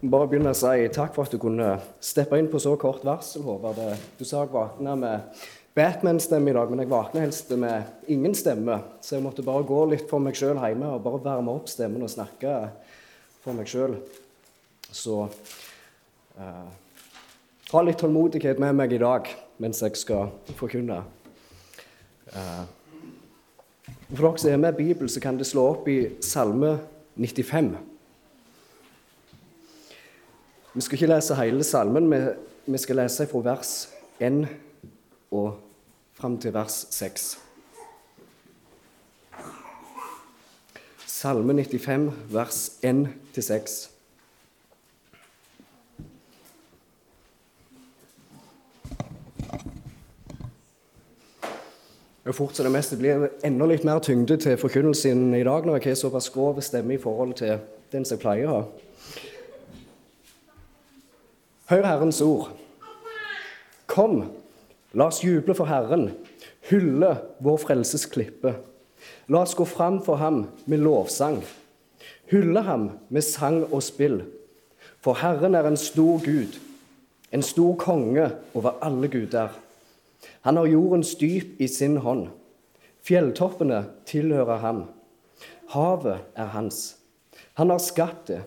bare begynne å si takk for at du kunne steppe inn på så kort varsel, Håvard. Du sa jeg våkna med Batman-stemme i dag, men jeg våkna helst med ingen stemme. Så jeg måtte bare gå litt for meg sjøl hjemme og bare varme opp stemmen og snakke for meg sjøl. Så eh, ha litt tålmodighet med meg i dag mens jeg skal forkynne. Eh, for dere som er med i Bibelen, så kan det slå opp i Salme 95. Vi skal ikke lese hele salmen, vi skal lese fra vers 1 og fram til vers 6. Salme 95, vers 1 til 6. Og fort som det meste blir enda litt mer tyngde til forkynnelsen i dag når jeg har såpass grov stemme i forhold til den som jeg pleier å ha. Hør Herrens ord. Kom, la oss juble for Herren, hylle vår frelses klippe. La oss gå fram for ham med lovsang, hylle ham med sang og spill. For Herren er en stor Gud, en stor konge over alle guder. Han har jordens dyp i sin hånd. Fjelltoppene tilhører ham. Havet er hans. Han har skapt det.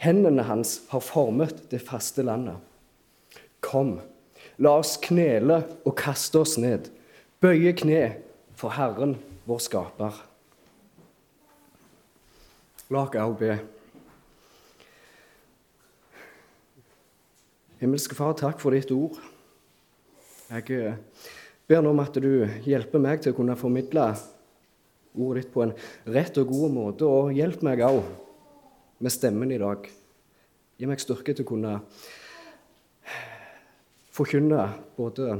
Hendene hans har formet det faste landet. Kom, la oss knele og kaste oss ned, bøye kne for Herren, vår skaper. La oss også be. Himmelske Far, takk for ditt ord. Jeg eh, ber nå om at du hjelper meg til å kunne formidle ordet ditt på en rett og god måte, og hjelp meg òg med stemmen i dag. Gi meg styrke til å kunne forkynne både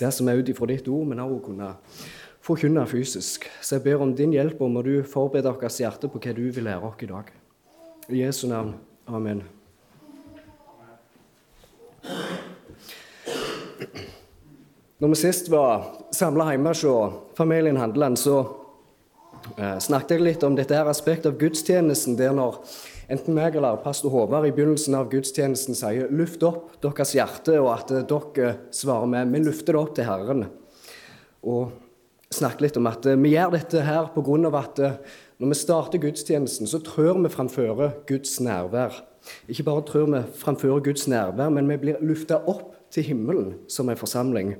det som er ut ifra ditt ord, men òg kunne forkynne fysisk. Så jeg ber om din hjelp, og må du forberede vårt hjerte på hva du vil lære oss i dag. I Jesu navn. Amen. Når vi sist var samla hjemme hos familien Handeland, så eh, snakket jeg litt om dette her aspektet av gudstjenesten, der når enten meg eller pastor Håvard i begynnelsen av gudstjenesten sier 'luft opp deres hjerte', og at dere svarer med 'vi lufter det opp til Herren'. Og snakke litt om at vi gjør dette her pga. at eh, når vi starter gudstjenesten, så trør vi framfører Guds nærvær. Ikke bare trør vi framfører Guds nærvær, men vi blir lufta opp til himmelen som en forsamling.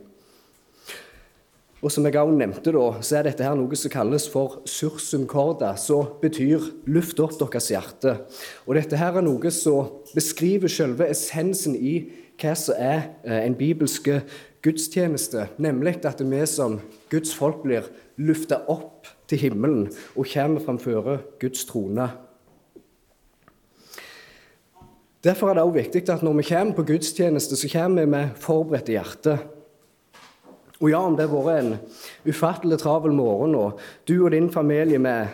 Og som jeg også nevnte da, så er dette her noe som kalles for sursum corda, som betyr 'luft opp deres hjerte'. Og dette her er noe som beskriver selve essensen i hva som er eh, en bibelsk gudstjeneste, nemlig at vi som Guds folk blir lufta opp til himmelen og kommer framfor Guds trone. Derfor er det også viktig at når vi kommer på gudstjeneste, så kommer vi med forberedte hjerte. Og ja, om det har vært en ufattelig travel morgen, og du og din familie med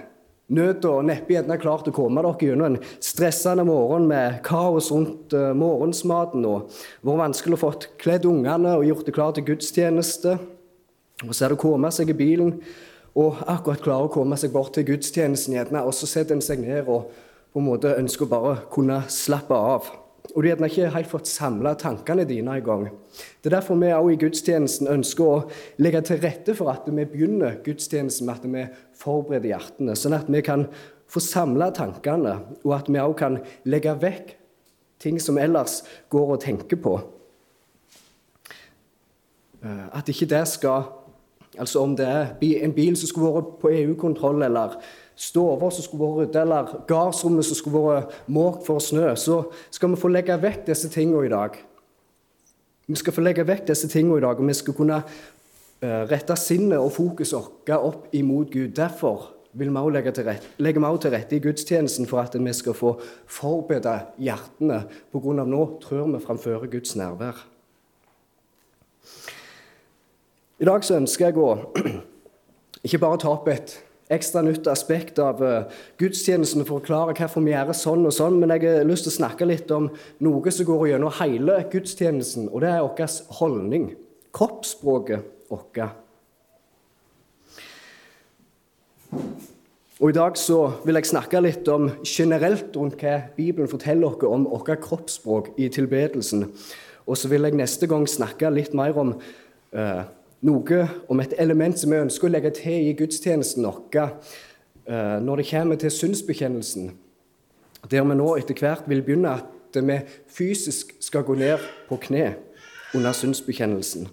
nød og neppe gjerne klart å komme dere gjennom en stressende morgen med kaos rundt uh, morgensmaten, og vært vanskelig å få kledd ungene og gjort det klart til gudstjeneste, og så er det å komme seg i bilen og akkurat klare å komme seg bort til gudstjenesten, gjerne, og så setter en seg ned og på en måte ønsker å bare kunne slappe av. Og du har ikke helt fått samla tankene dine engang. Det er derfor vi også i gudstjenesten ønsker å legge til rette for at vi begynner gudstjenesten med at vi forbereder hjertene, sånn at vi kan få samla tankene, og at vi også kan legge vekk ting som ellers går og tenker på. At ikke det skal Altså om det er en bil som skulle vært på EU-kontroll, eller stover som skulle vært rydda, eller gardsrommet som skulle vært måkt for snø, så skal vi få legge vekk disse tingene i dag. Vi skal få legge vekk disse tingene i dag, og vi skal kunne rette sinnet og fokuset vårt opp imot Gud. Derfor vil vi legge til rette, legger vi også til rette i gudstjenesten for at vi skal få forberede hjertene, av nå trør vi framfor Guds nærvær. I dag så ønsker jeg å ikke bare ta opp et ekstra nytt aspekt av gudstjenesten for å forklare hvorfor vi gjør sånn og sånn, men jeg har lyst til å snakke litt om noe som går gjennom hele gudstjenesten, og det er vår holdning. Kroppsspråket vårt. Og I dag så vil jeg snakke litt om generelt rundt hva Bibelen forteller oss om vårt kroppsspråk i tilbedelsen. Og så vil jeg neste gang snakke litt mer om eh, noe om et element som vi ønsker å legge til i gudstjenesten vår eh, når det kommer til synsbekjennelsen. Der vi nå etter hvert vil begynne at vi fysisk skal gå ned på kne under synsbekjennelsen.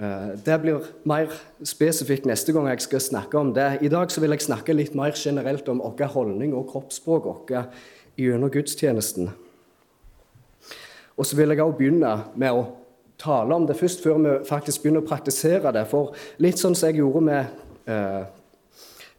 Eh, det blir mer spesifikt neste gang jeg skal snakke om det. I dag vil jeg snakke litt mer generelt om vår holdning og kroppsspråk vårt gjennom gudstjenesten. Og så vil jeg også begynne med å tale om det først, før vi faktisk begynner å praktisere det. For litt sånn som jeg gjorde med eh,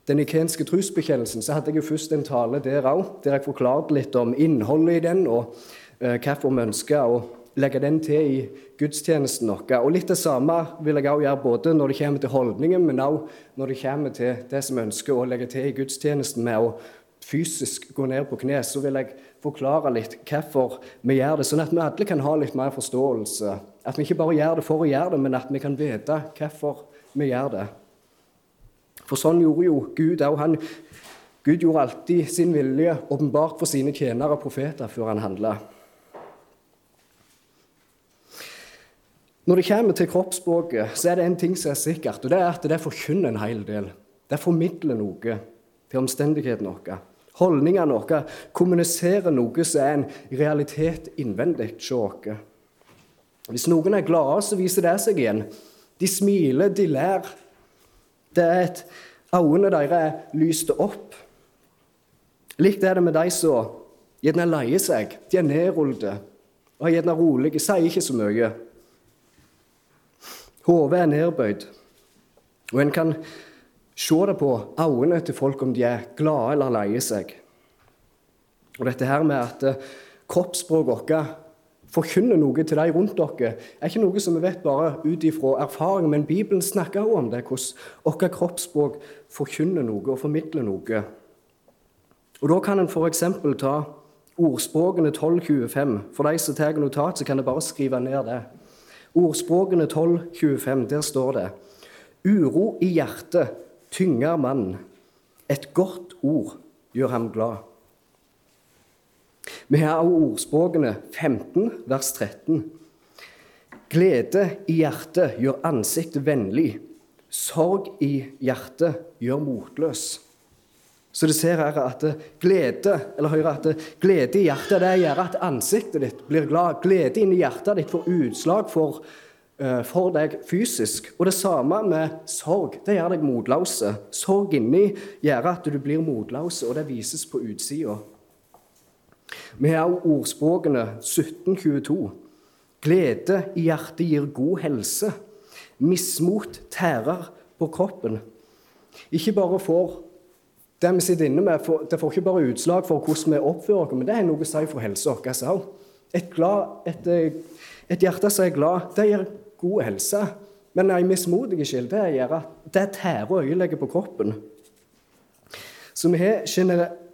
den ikenske trosbekjennelsen, så hadde jeg jo først en tale der òg, der jeg forklarte litt om innholdet i den, og eh, hvorfor vi ønsker å legge den til i gudstjenesten vår. Og litt det samme vil jeg også gjøre både når det kommer til holdningen, men også når det kommer til det som vi ønsker å legge til i gudstjenesten med å fysisk gå ned på kne, så vil jeg forklare litt hvorfor vi gjør det, sånn at vi alle kan ha litt mer forståelse. At vi ikke bare gjør det for å gjøre det, men at vi kan vite hvorfor vi gjør det. For sånn gjorde jo Gud òg. Gud gjorde alltid sin vilje åpenbart for sine tjenere og profeter før han handla. Når det kommer til kroppsspråket, så er det en ting som er sikkert, og det er at det forkynner en hel del. Det formidler noe til omstendighetene våre. Holdningene våre kommuniserer noe som er en realitet innvendig hos oss. Hvis noen er glade, så viser det seg igjen. De smiler, de ler. Det er et Øynene deres er lyste opp. Likt er det med de som gjerne leier seg. De er nedrullede og er gjerne rolige, sier ikke så mye. Hodet er nedbøyd, og en kan se det på øynene til folk om de er glade eller leie seg. Og dette her med at eh, kroppsspråket vårt forkynner noe til de rundt dere, er ikke noe som vi vet bare ut ifra erfaring, men Bibelen snakker også om det, hvordan vårt kroppsspråk forkynner noe og formidler noe. Og Da kan en f.eks. ta ordspråkene 1225. For de som tar notat, så kan de bare skrive ned det. Ordspråkene 12.25, der står det Uro i hjertet tynger mannen. Et godt ord gjør ham glad. Vi har også ordspråkene 15, vers 13. Glede i hjertet gjør ansiktet vennlig. Sorg i hjertet gjør motløs. Så du ser her at glede eller hører at glede i hjertet det gjør at ansiktet ditt blir glad. Glede inni hjertet ditt får utslag for, uh, for deg fysisk. Og det samme med sorg. Det gjør deg motløse. Sorg inni gjør at du blir motløs, og det vises på utsida. Vi har også ordspråkene 1722. Glede i hjertet gir god helse. Mismot tærer på kroppen. Ikke bare får det vi sitter inne med, det får ikke bare utslag for hvordan vi oppfører oss, men det er noe å si for helsa vår òg. Et, et, et, hjerte som er glad, det gir god helse. Men ei mismodig skille det gjør at det tærer og øyelegger på kroppen. Så vi har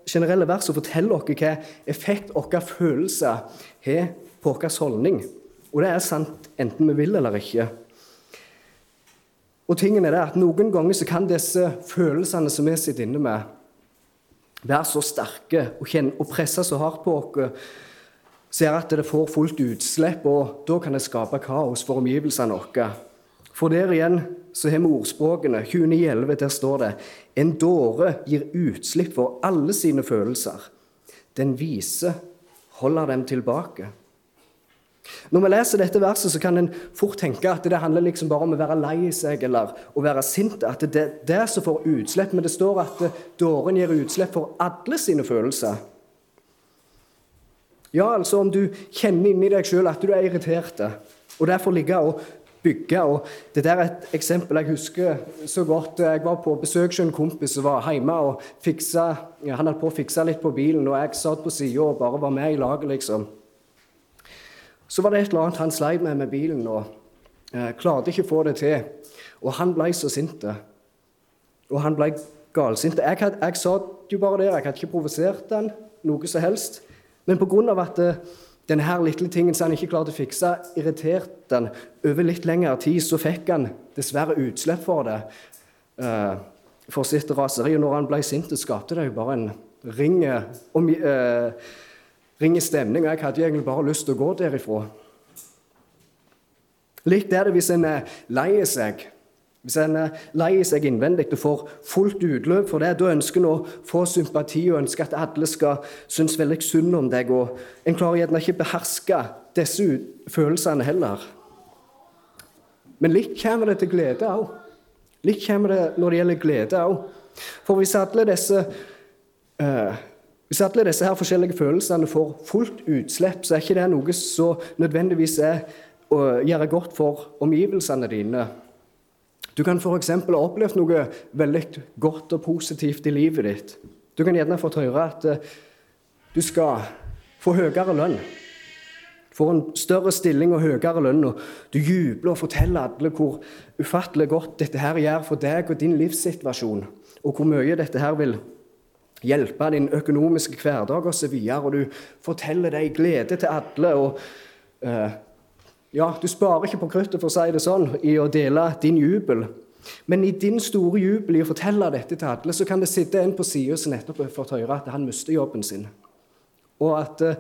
generelle vers som forteller oss hva effekt våre følelser har på vår holdning. Og det er sant enten vi vil eller ikke. Og tingen er det at Noen ganger så kan disse følelsene som vi sitter inne med, være så sterke og, kjenne, og presse så hardt på oss ser at det får fullt utslipp, og da kan det skape kaos for omgivelsene våre. For der igjen så har vi ordspråkene. 29.11, der står det En dåre gir utslipp for alle sine følelser. Den vise holder dem tilbake. Når vi leser dette verset, så kan en fort tenke at det handler liksom bare om å være lei seg eller å være sint. At det er det som får utslipp. Men det står at dåren gir utslipp for alle sine følelser. Ja, altså om du kjenner inni deg sjøl at du er irritert, og derfor ligger og bygge. Og det der er et eksempel jeg husker så godt. Jeg var på besøk hos en kompis som var hjemme og fiksa, han holdt på å fikse litt på bilen, og jeg satt på sida og bare var med i laget, liksom. Så var det et eller annet han sleit med med bilen og eh, klarte ikke å få det til. Og han ble så sint. Og han ble galsint. Jeg, jeg satt jo bare der, jeg hadde ikke provosert han noe som helst. Men pga. at eh, denne lille tingen som han ikke klarte å fikse, irriterte han over litt lengre tid, så fikk han dessverre utslipp for det. Uh, for sitt raseri. Og når han ble sint, skapte det jo bare en ring, om, uh, ring stemning. Og jeg hadde egentlig bare lyst til å gå derifra. Litt er det hvis en er lei seg. Hvis en er lei seg innvendig og får fullt utløp for det, da ønsker en å få sympati og ønsker at alle skal synes veldig synd om deg. og En klarer gjerne ikke beherske disse følelsene heller. Men litt kommer det til glede òg. Litt kommer det når det gjelder glede òg. For hvis alle disse eh, hvis alle disse her forskjellige følelsene får fullt utslipp, så er ikke det noe som nødvendigvis er å gjøre godt for omgivelsene dine. Du kan f.eks. ha opplevd noe veldig godt og positivt i livet ditt. Du kan gjerne fått høre at uh, du skal få høyere lønn får en større stilling og høyere lønn, og du jubler og forteller alle hvor ufattelig godt dette her gjør for deg og din livssituasjon, og hvor mye dette her vil hjelpe din økonomiske hverdag osv. Og, så og du forteller det i glede til alle. og uh, ja, Du sparer ikke på kruttet, for å si det sånn, i å dele din jubel. Men i din store jubel i å fortelle dette til alle, så kan det sitte en på sida som nettopp har fått høre at han mister jobben sin. Og at eh,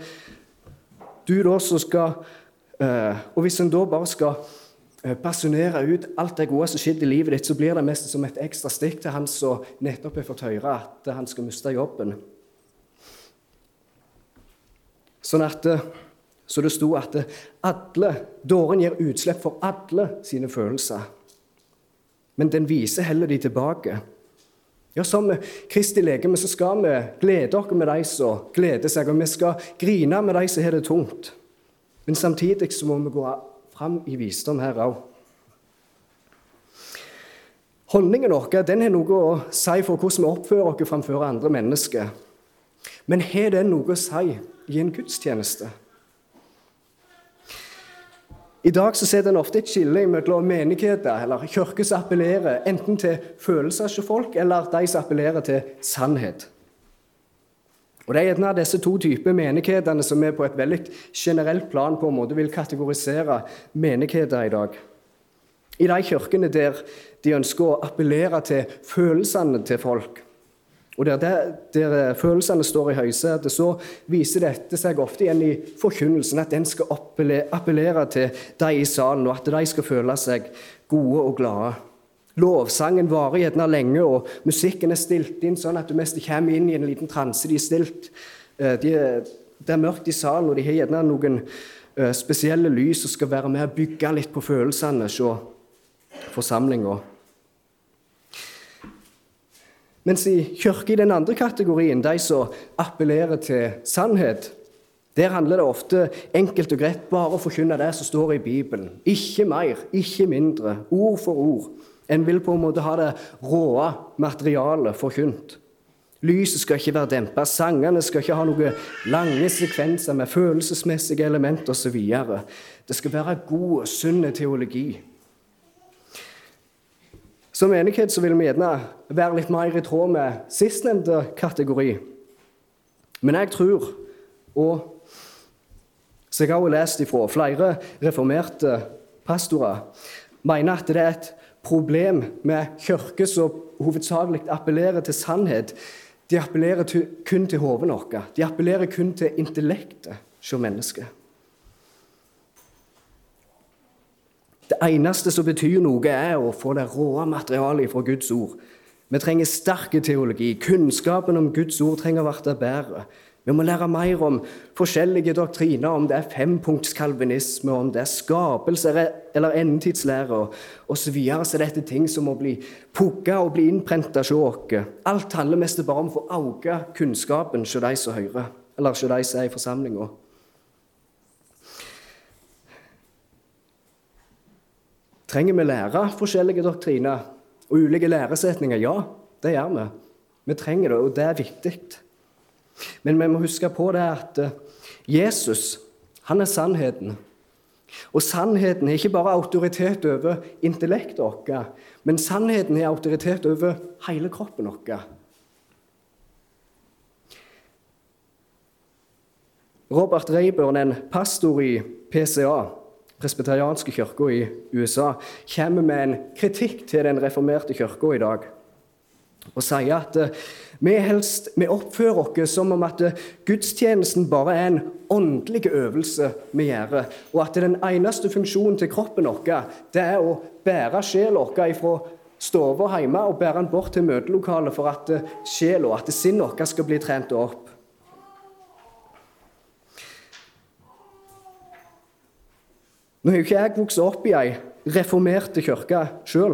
du da så skal eh, Og hvis en da bare skal eh, basunere ut alt det gode som skjedde i livet ditt, så blir det mest som et ekstra stikk til han som nettopp har fått høre at han skal miste jobben. Sånn at, eh, Så det sto at alle, dåren gir utslipp for alle sine følelser. Men den viser heller de tilbake. Ja, Som Kristi legeme så skal vi glede oss med de som gleder seg, og vi skal grine med de som har det tungt. Men samtidig så må vi gå fram i visdom her òg. Holdningen vår den har noe å si for hvordan vi oppfører oss framfor andre mennesker. Men har den noe å si i en gudstjeneste? I dag så ser en ofte et skille mellom menigheter eller kirker som appellerer enten til følelser hos folk, eller de som appellerer til sannhet. Og Det er av disse to typer menighetene som vi på et veldig generelt plan på en måte vil kategorisere menigheter i dag. I de kirkene der de ønsker å appellere til følelsene til folk, og der, der, der, følelsene står i høysetet, så viser dette seg ofte igjen i forkynnelsen, at den skal appellere til de i salen, og at de skal føle seg gode og glade. Lovsangen varer gjerne lenge, og musikken er stilt inn sånn at du mest kommer inn i en liten transe. De er stilt, eh, de er, det er mørkt i salen, og de har gjerne noen eh, spesielle lys som skal være med å bygge litt på følelsene hos forsamlinga. Mens i kirke i den andre kategorien, de som appellerer til sannhet, der handler det ofte enkelt og greit bare å forkynne det som står i Bibelen. Ikke mer, ikke mindre, ord for ord. En vil på en måte ha det råe materialet forkynt. Lyset skal ikke være dempa, sangene skal ikke ha noen lange sekvenser med følelsesmessige elementer osv. Det skal være god og sunn teologi. Som menighet så vil vi gjerne være litt mer i tråd med sistnevnte kategori. Men jeg tror, og som jeg har lest ifra flere reformerte pastorer, mener at det er et problem med kirker som hovedsakelig appellerer til sannhet. De appellerer kun til hodet vårt. De appellerer kun til intellektet hos mennesket. Det eneste som betyr noe, er å få det råe materialet fra Guds ord. Vi trenger sterk teologi. Kunnskapen om Guds ord trenger å bli bedre. Vi må lære mer om forskjellige doktriner, om det er fempunktskalvinisme, om det er skapelse eller endetidslære osv. Så, videre. så dette ting som må bli pugga og bli innprenta hos oss. Alt handler mest bare om å få øke kunnskapen hos de som hører, eller hos de som er i forsamlinga. Trenger vi lære forskjellige doktriner og ulike læresetninger? Ja, det gjør vi. Vi trenger det, og det er viktig. Men vi må huske på det at eh, Jesus han er sannheten. Og sannheten er ikke bare autoritet over intellektet vårt, men sannheten er autoritet over hele kroppen vår. Robert Reiburn, en pastor i PCA, presbyterianske kirka i USA, kommer med en kritikk til den reformerte kirka i dag. og sier at eh, vi, helst, vi oppfører oss som om at eh, gudstjenesten bare er en åndelig øvelse vi gjør, og at den eneste funksjonen til kroppen vår er å bære sjela vår fra stua hjemme og bære den bort til møtelokalet for at eh, sjela, at sinnet vårt skal bli trent opp. Nå har jo ikke jeg vokst opp i ei reformerte kirke sjøl,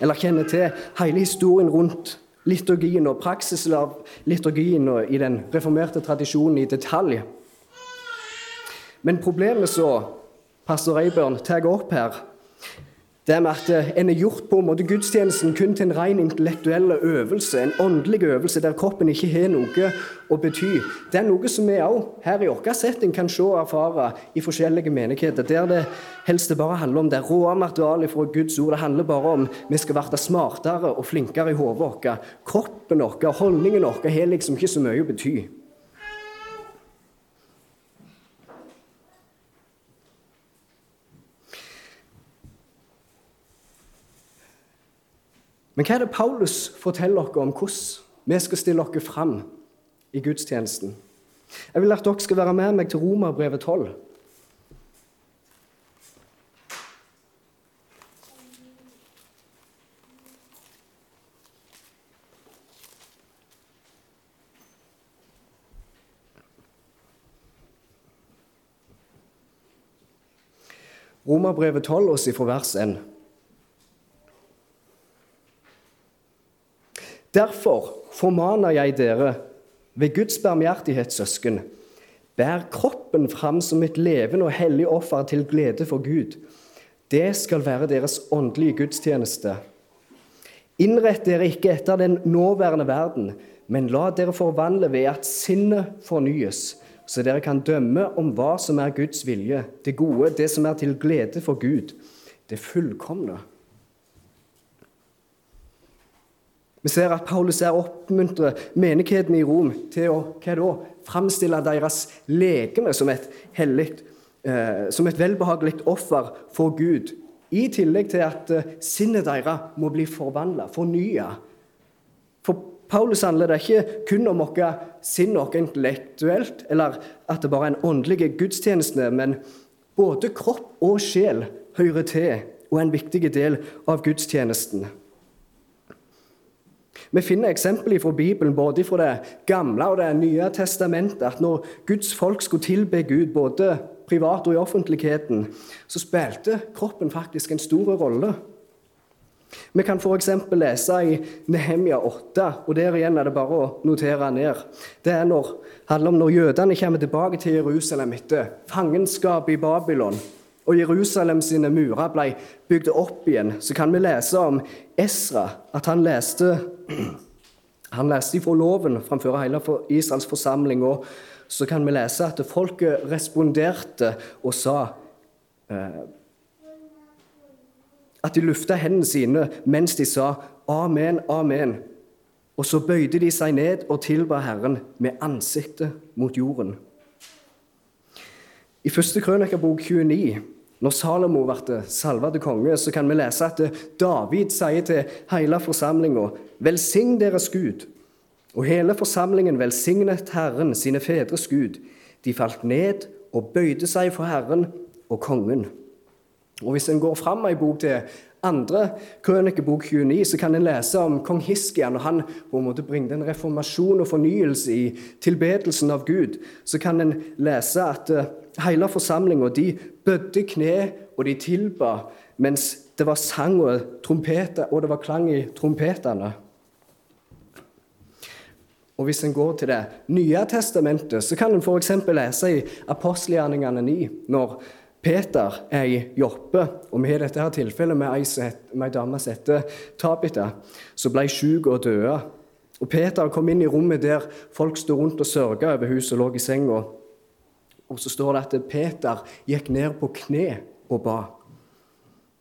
eller kjenner til hele historien rundt liturgien og praksisen av liturgien og i den reformerte tradisjonen i detalj. Men problemet som pastor Rayburn tar opp her, det med at eh, en er gjort på en måte gudstjenesten kun til en ren intellektuell øvelse, en åndelig øvelse der kroppen ikke har noe å bety. Det er noe som vi òg her i vår setting kan se og erfare i forskjellige menigheter, der det helst bare handler om det rå materialet fra Guds ord. Det handler bare om vi skal bli smartere og flinkere i hodet vårt. Kroppen vår, holdningen vår, har liksom ikke så mye å bety. Men hva er det Paulus forteller dere om hvordan vi skal stille oss fram i gudstjenesten? Jeg vil at dere skal være med meg til Romerbrevet 12. Romerbrevet 12, oss fra vers 1. Derfor formaner jeg dere ved Guds barmhjertighet, søsken, bær kroppen fram som et levende og hellig offer til glede for Gud. Det skal være deres åndelige gudstjeneste. Innrett dere ikke etter den nåværende verden, men la dere forvandle ved at sinnet fornyes, så dere kan dømme om hva som er Guds vilje, det gode, det som er til glede for Gud, det fullkomne. Vi ser at Paulus her oppmuntrer menigheten i Rom til å hva da, framstille deres legeme som et hellig, eh, som et velbehagelig offer for Gud. I tillegg til at eh, sinnet deres må bli forvandla, fornya. For Paulus handler det ikke kun om vårt sinn vårt intellektuelt, eller at det bare er en åndelig gudstjeneste, men både kropp og sjel hører til og er en viktig del av gudstjenesten. Vi finner eksempler fra Bibelen, både fra Det gamle og Det nye testamentet, at når Guds folk skulle tilbe Gud, både privat og i offentligheten, så spilte kroppen faktisk en stor rolle. Vi kan f.eks. lese i Nehemia 8, og der igjen er det bare å notere ned. Det når, handler om når jødene kommer tilbake til Jerusalem etter fangenskapet i Babylon og Jerusalem sine murer ble bygd opp igjen, så kan vi lese om Esra, at han leste, han leste ifra loven framfor hele Israels forsamling. og Så kan vi lese at folket responderte og sa eh, At de lufta hendene sine mens de sa 'Amen, amen'. Og så bøyde de seg ned og tilba Herren med ansiktet mot jorden. I første Krønikerbok 29 når Salomo ble salvet til konge, så kan vi lese at David sier til hele forsamlinga.: Velsign deres Gud. Og hele forsamlingen velsignet Herren, sine fedres Gud. De falt ned og bøyde seg for Herren og kongen. Og Hvis en går fram ei bok til andre krønikebok 29, så kan en lese om kong Hiskian. og han på en måte bringte en reformasjon og fornyelse i tilbedelsen av Gud. Så kan en lese at uh, hele forsamlinga bødde kne, og de tilba mens det var sang og trompeter, og det var klang i trompetene. Og Hvis en går til Det nye testamentet, så kan en f.eks. lese i apostelgjerningene 9, når Peter er i Joppe, og vi har dette her tilfellet med ei dame som heter Tabita, som ble syk og døde. Og Peter kom inn i rommet der folk sto rundt og sørga over huset og lå i senga. Og så står det at Peter gikk ned på kne og ba.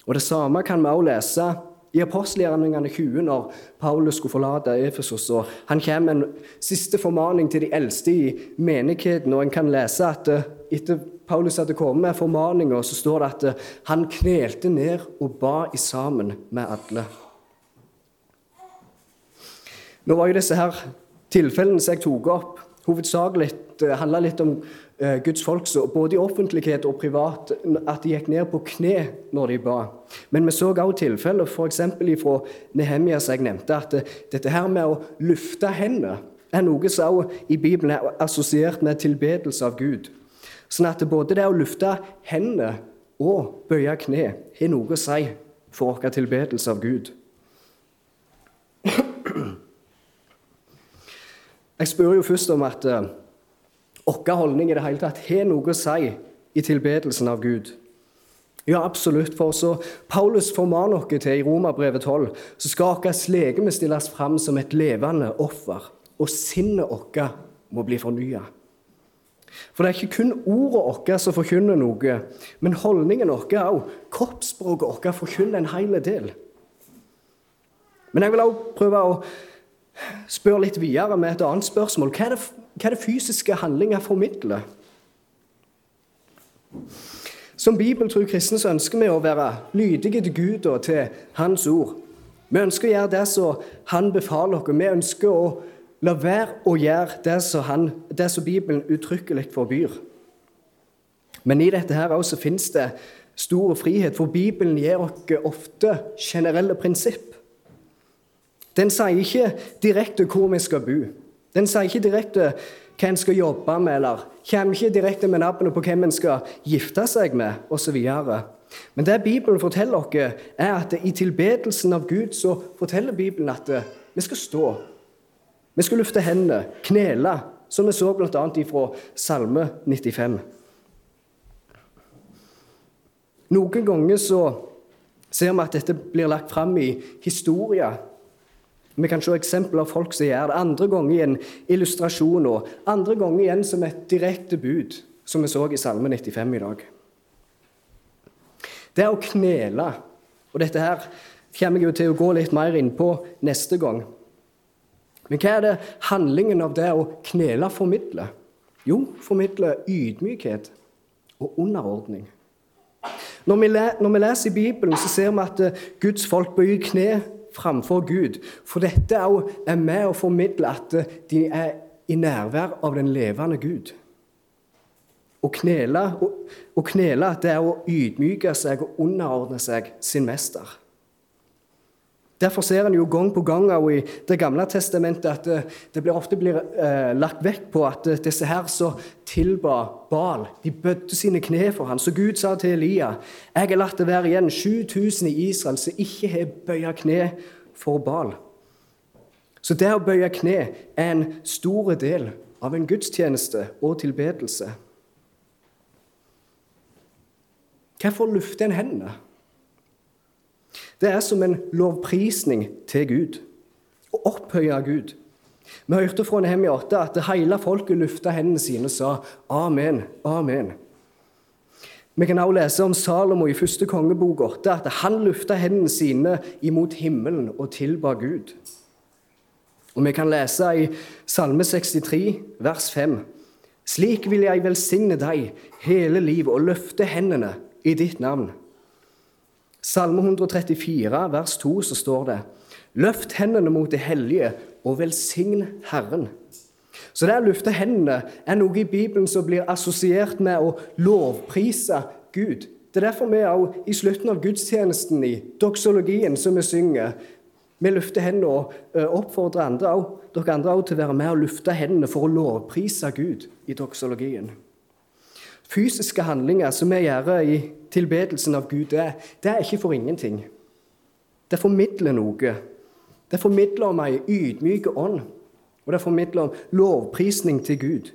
Og Det samme kan vi også lese i apostelgjerningene 20, når Paulus skulle forlate Efesos. og Han kommer med en siste formaning til de eldste i menigheten. og En kan lese at eh, etter Paulus hadde kommet med formaninga, så står det at eh, han knelte ned og ba i sammen med alle. Nå var jo disse her tilfellene som jeg tok opp, hovedsakelig uh, handla litt om uh, Guds folk, så både i offentlighet og privat, at de gikk ned på kne når de ba. Men vi så også tilfeller, f.eks. fra Nehemia, som jeg nevnte, at dette her med å lufte hendene er noe som også i Bibelen er assosiert med tilbedelse av Gud. Sånn at både det å lufte hendene og bøye kne har noe å si for vår tilbedelse av Gud. Jeg spør jo først om at uh, vår holdning i det hele tatt har noe å si i tilbedelsen av Gud. Ja, absolutt. For så Paulus formaner oss til i Romerbrevet 12, så skal vårt legeme stilles fram som et levende offer, og sinnet vårt må bli fornya. For det er ikke kun ordet vårt som forkynner noe, men holdningen vår òg. Kroppsspråket vårt forkynner en hel del. Men jeg vil òg prøve å spørre litt videre med et annet spørsmål. Hva er det, hva er det fysiske handlinger formidler? Som bibeltro kristne så ønsker vi å være lydige til Gud og til Hans ord. Vi ønsker å gjøre det som Han befaler oss. Vi ønsker å la være å gjøre det som, Bibelen uttrykkelig forbyr. Men i dette her også finnes det stor frihet, for Bibelen gir oss ofte generelle prinsipp. Den sier ikke direkte hvor vi skal bo. Den sier ikke direkte hva en skal jobbe med, eller kommer ikke direkte med navnet på hvem en skal gifte seg med, osv. Men det Bibelen forteller oss, er at i tilbedelsen av Gud så forteller Bibelen at vi skal stå. Vi skal lufte hendene, knele, som vi så bl.a. fra Salme 95. Noen ganger så ser vi at dette blir lagt fram i historier vi kan se eksempler av folk som gjør det. Andre ganger i en illustrasjon, og andre ganger igjen som et direkte bud, som vi så i Salme 95 i dag. Det å knele, og dette her kommer jeg jo til å gå litt mer inn på neste gang. Men hva er det handlingen av det å knele formidler? Jo, formidler ydmykhet og underordning. Når vi, leser i Bibelen, så ser vi at eh, Guds folk bøyer kne framfor Gud. For dette er med å formidle at de er i nærvær av den levende Gud. Å knele, å, å knele det er å ydmyke seg og underordne seg sin mester. Derfor ser en jo gang på gang i Det gamle testamentet at eh, det blir ofte blir eh, lagt vekt på at eh, disse her som tilba Bal, de bødde sine kne for ham. Så Gud sa til Elia jeg har latt det være igjen 7000 i Israel som ikke har bøya kne for Bal. Så det å bøye kne er en stor del av en gudstjeneste og tilbedelse. Hvorfor lufter en hendene? Det er som en lovprisning til Gud. Å opphøye Gud. Vi hørte fra Nehemia 8 at det hele folket løfta hendene sine og sa amen, amen. Vi kan også lese om Salomo i første kongebok 8, at han løfta hendene sine imot himmelen og tilba Gud. Og vi kan lese i Salme 63, vers 5.: Slik vil jeg velsigne deg hele livet og løfte hendene i ditt navn. Salme 134, vers 2, så står det Løft hendene mot det hellige og velsign Herren. Så det å løfte hendene er noe i Bibelen som blir assosiert med å lovprise Gud. Det er derfor vi også i slutten av gudstjenesten i doksologien som vi synger, vi løfter hendene og oppfordrer andre, dere andre også til å være med og løfte hendene for å lovprise Gud i doksologien. Fysiske handlinger som vi gjør i tilbedelsen av Gud, det, det er ikke for ingenting. Det formidler noe. Det formidler om ei ydmyk ånd, og det formidler om lovprisning til Gud.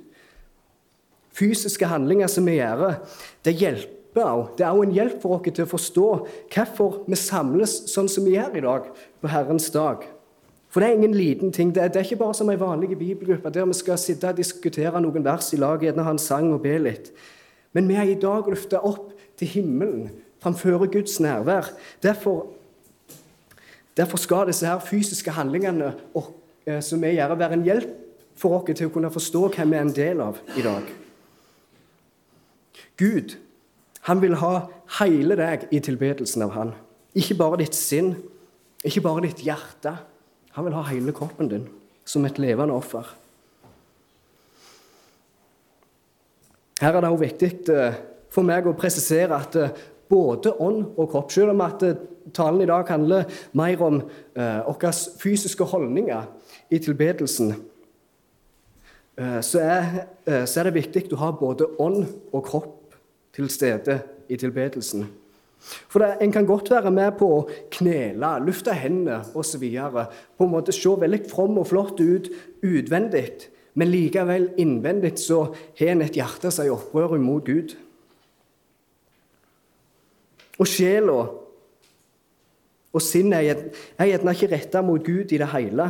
Fysiske handlinger som vi gjør, det hjelper òg. Det er òg en hjelp for oss til å forstå hvorfor vi samles sånn som vi gjør i dag, på Herrens dag. For det er ingen liten ting. Det er, det er ikke bare som ei vanlig bibelgruppe der vi skal sitte og diskutere noen vers i lag, gjerne ha en sang og be litt. Men vi er i dag løfta opp til himmelen, framfører Guds nærvær. Derfor, derfor, skal disse her fysiske handlingene og, eh, som vi gjør, være en hjelp for oss til å kunne forstå hvem vi er en del av i dag. Gud han vil ha hele deg i tilbedelsen av Han. Ikke bare ditt sinn, ikke bare ditt hjerte. Han vil ha hele kroppen din. som et levende offer. Her er det òg viktig eh, for meg å presisere at eh, både ånd og kropp, selv om at eh, talen i dag handler mer om våre fysiske holdninger i tilbedelsen, så er, så er det viktig å ha både ånd og kropp til stede i tilbedelsen. For det, En kan godt være med på å knele, lufte hendene osv. På en måte se veldig from og flott ut utvendig, men likevel innvendig så har en et hjerte som er i opprør mot Gud. Og sjela og sinnet er gjerne ikke retta mot Gud i det hele.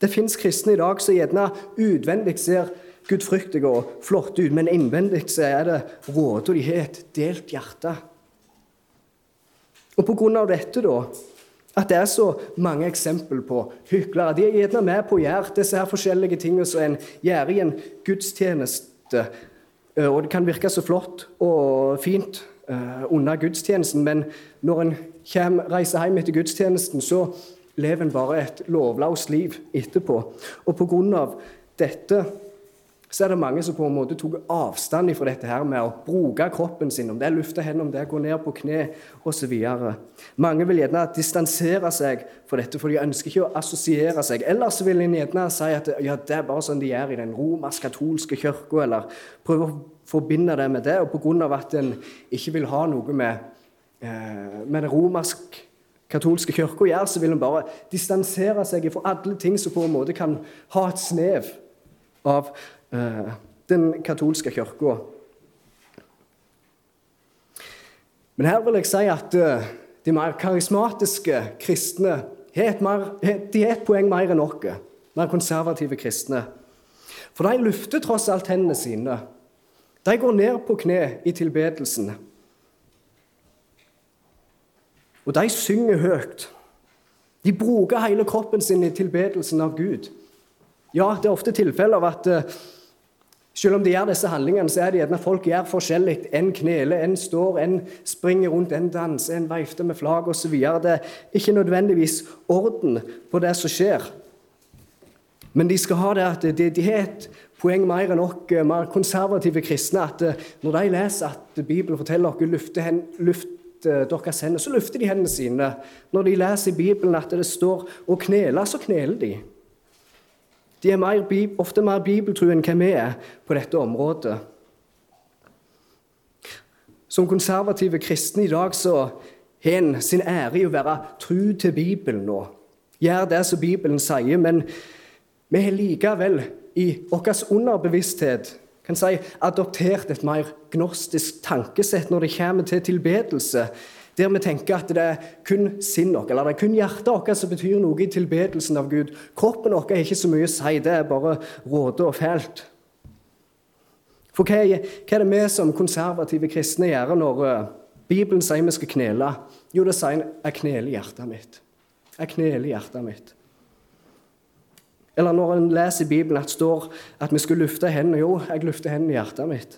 Det fins kristne i dag som gjerne utvendig ser gudfryktige og flotte ut, men innvendig så er det råd og de har et delt hjerte. Og på grunn av dette, da, at det er så mange eksempel på hyklere De er gjerne med på å gjøre disse her forskjellige tingene som en gjør i en gudstjeneste. Og det kan virke så flott og fint under gudstjenesten, men når en kommer, reiser hjem etter gudstjenesten, så lever en bare et lovløst liv etterpå. Og pga. dette så er det mange som på en måte tok avstand fra dette her med å bruke kroppen sin, om det er lufte hendene, om det er gå ned på kne osv. Mange vil gjerne distansere seg fra dette, for de ønsker ikke å assosiere seg. Ellers vil en gjerne si at ja, det er bare sånn de gjør i den romersk-katolske kirka, eller prøve å forbinde det med det. Og pga. at en ikke vil ha noe med, eh, med den romersk katolske kirka å gjøre, så vil en bare distansere seg fra alle ting som på en måte kan ha et snev av Eh, den katolske kirka. Men her vil jeg si at eh, de mer karismatiske kristne har et, et poeng mer enn oss, mer konservative kristne. For de lufter tross alt hendene sine. De går ned på kne i tilbedelsen. Og de synger høyt. De bruker hele kroppen sin i tilbedelsen av Gud. Ja, det er ofte tilfeller av at eh, selv om de gjør disse handlingene, så er det gjerne folk gjør forskjellig. En kneler, en står, en springer rundt, en danser, en veifter med flagg osv. Det er ikke nødvendigvis orden på det som skjer. Men de skal ha det at det de har et poeng mer enn nok mer konservative kristne. at eh, Når de leser at Bibelen forteller oss luft, luft deres hender, så lufter de hendene sine. Når de leser i Bibelen at det står 'å knele', så kneler de. De er mer, ofte mer bibeltru enn hva vi er på dette området. Som konservative kristne i dag så har en sin ære i å være tru til Bibelen og gjøre det som Bibelen sier, men vi har likevel i vår underbevissthet kan si, adoptert et mer gnostisk tankesett når det kommer til tilbedelse, der vi tenker at det er kun sinnet vårt, eller det er kun hjertet vårt som betyr noe i tilbedelsen av Gud. Kroppen vår har ikke så mye å si, det er bare råde og fælt. For hva er, hva er, det vi som konservative kristne gjør når uh, Bibelen sier vi skal knele? Jo, det sier 'jeg kneler hjertet mitt'. Jeg kneler hjertet mitt. Eller når en leser i Bibelen at det står at vi skulle lufte hendene. Jo, jeg lufter hendene i hjertet mitt.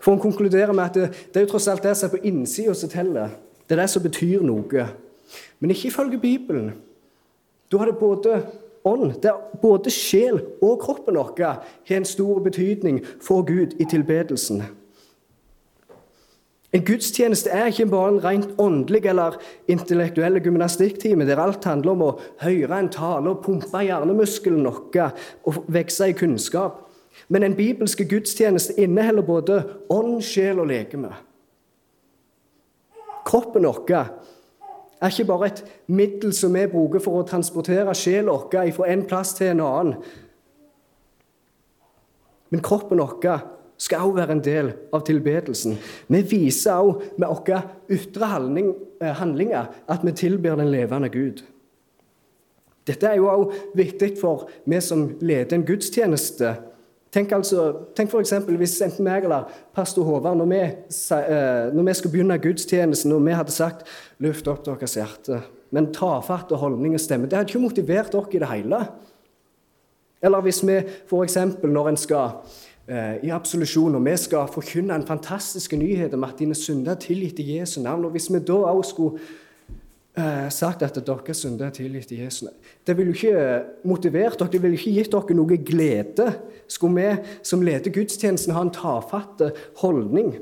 For hun konkluderer med at det, det er jo tross alt det som er på innsida som teller. Det er det som betyr noe. Men ikke ifølge Bibelen. Da har det både ånd, det er både sjel og kroppen vår har en stor betydning for Gud i tilbedelsen. En gudstjeneste er ikke bare en rent åndelig eller intellektuell gymnastikktime der alt handler om å høre en tale og pumpe hjernemuskelen vår og vokse i kunnskap. Men en bibelske gudstjeneste inneholder både ånd, sjel og legeme. Kroppen vår er ikke bare et middel som vi bruker for å transportere sjela vår fra en plass til en annen. Men kroppen vår skal også være en del av tilbedelsen. Vi viser også med våre ytre eh, handlinger at vi tilber den levende Gud. Dette er jo også viktig for vi som leder en gudstjeneste Tenk, altså, tenk f.eks. hvis enten meg eller pastor Håvard, når vi, eh, når vi skulle begynne gudstjenesten, og vi hadde sagt 'løft opp deres hjerte', men tafatte og holdning og stemme Det hadde ikke motivert dere i det hele. Eller hvis vi f.eks. når en skal i absolusjon, og vi skal forkynne en fantastisk nyhet om at dine synder er tilgitt i Jesu navn, og hvis vi da også skulle eh, sagt at deres synder er tilgitt i Jesu navn. Det ville ikke motivert dere, det ville ikke gitt dere noe glede. Skulle vi som leder gudstjenesten, ha en tafatt holdning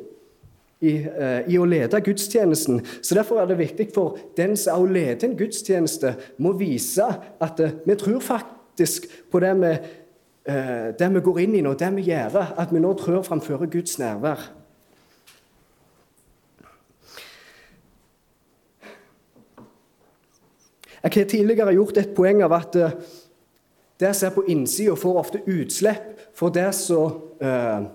i, eh, i, å lede gudstjenesten? Så Derfor er det viktig for den som leder en gudstjeneste, må vise at eh, vi tror faktisk på det eh, det vi går inn i nå, det vi gjør, at vi nå trør framfor Guds nærvær. Jeg har tidligere gjort et poeng av at eh, det som er på innsida, får ofte utslipp for det som eh,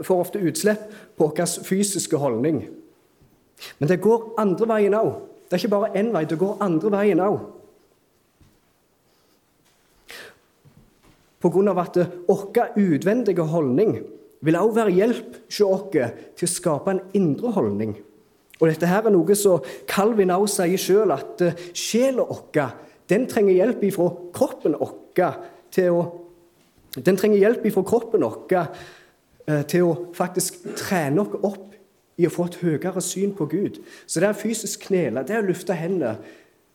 Får ofte utslipp på vår fysiske holdning. Men det går andre veien òg. Det er ikke bare én vei, det går andre veien òg. Pga. at vår utvendige holdning vil også være hjelp hos oss til å skape en indre holdning. Og dette her er noe som Calvin også sier sjøl, at uh, sjela vår den trenger hjelp ifra kroppen vår til å Den trenger hjelp ifra kroppen vår uh, til å faktisk trene oss opp i å få et høyere syn på Gud. Så det er fysisk knele, det er å løfte hendene.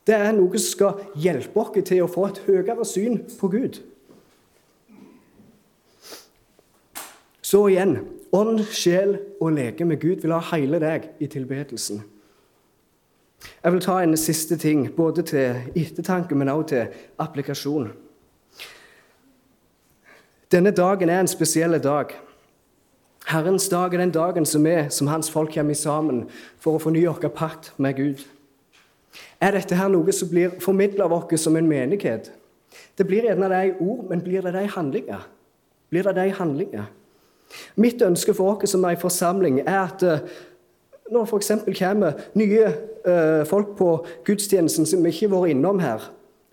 Det er noe som skal hjelpe oss til å få et høyere syn på Gud. Så igjen Ånd, sjel og leke med Gud vil ha hele deg i tilbedelsen. Jeg vil ta en siste ting, både til ettertanke, men også til applikasjon. Denne dagen er en spesiell dag. Herrens dag er den dagen som vi som hans folk kommer sammen for å fornye vår pakt med Gud. Er dette her noe som blir formidla av oss som en menighet? Det blir gjerne de ord, men blir det de handlinger? Blir det de handlinger? Mitt ønske for oss som er en forsamling er at eh, når det f.eks. kommer nye uh, folk på gudstjenesten som ikke har vært innom her,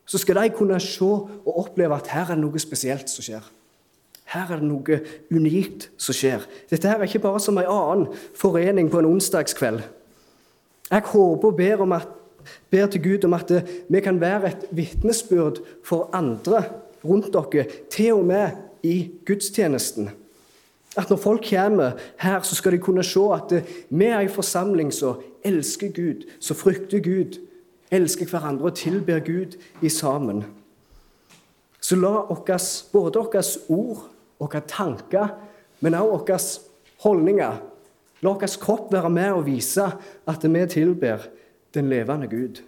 så skal de kunne se og oppleve at her er det noe spesielt som skjer. Her er det noe unikt som skjer. Dette her er ikke bare som en annen forening på en onsdagskveld. Jeg håper og ber, at, ber til Gud om at eh, vi kan være et vitnesbyrd for andre rundt dere, til og med i gudstjenesten. At når folk kommer her, så skal de kunne se at eh, vi er en forsamling som elsker Gud, som frykter Gud, elsker hverandre og tilber Gud i sammen. Så la oss, både våre ord, våre tanker, men også våre holdninger La vår kropp være med og vise at vi tilber den levende Gud.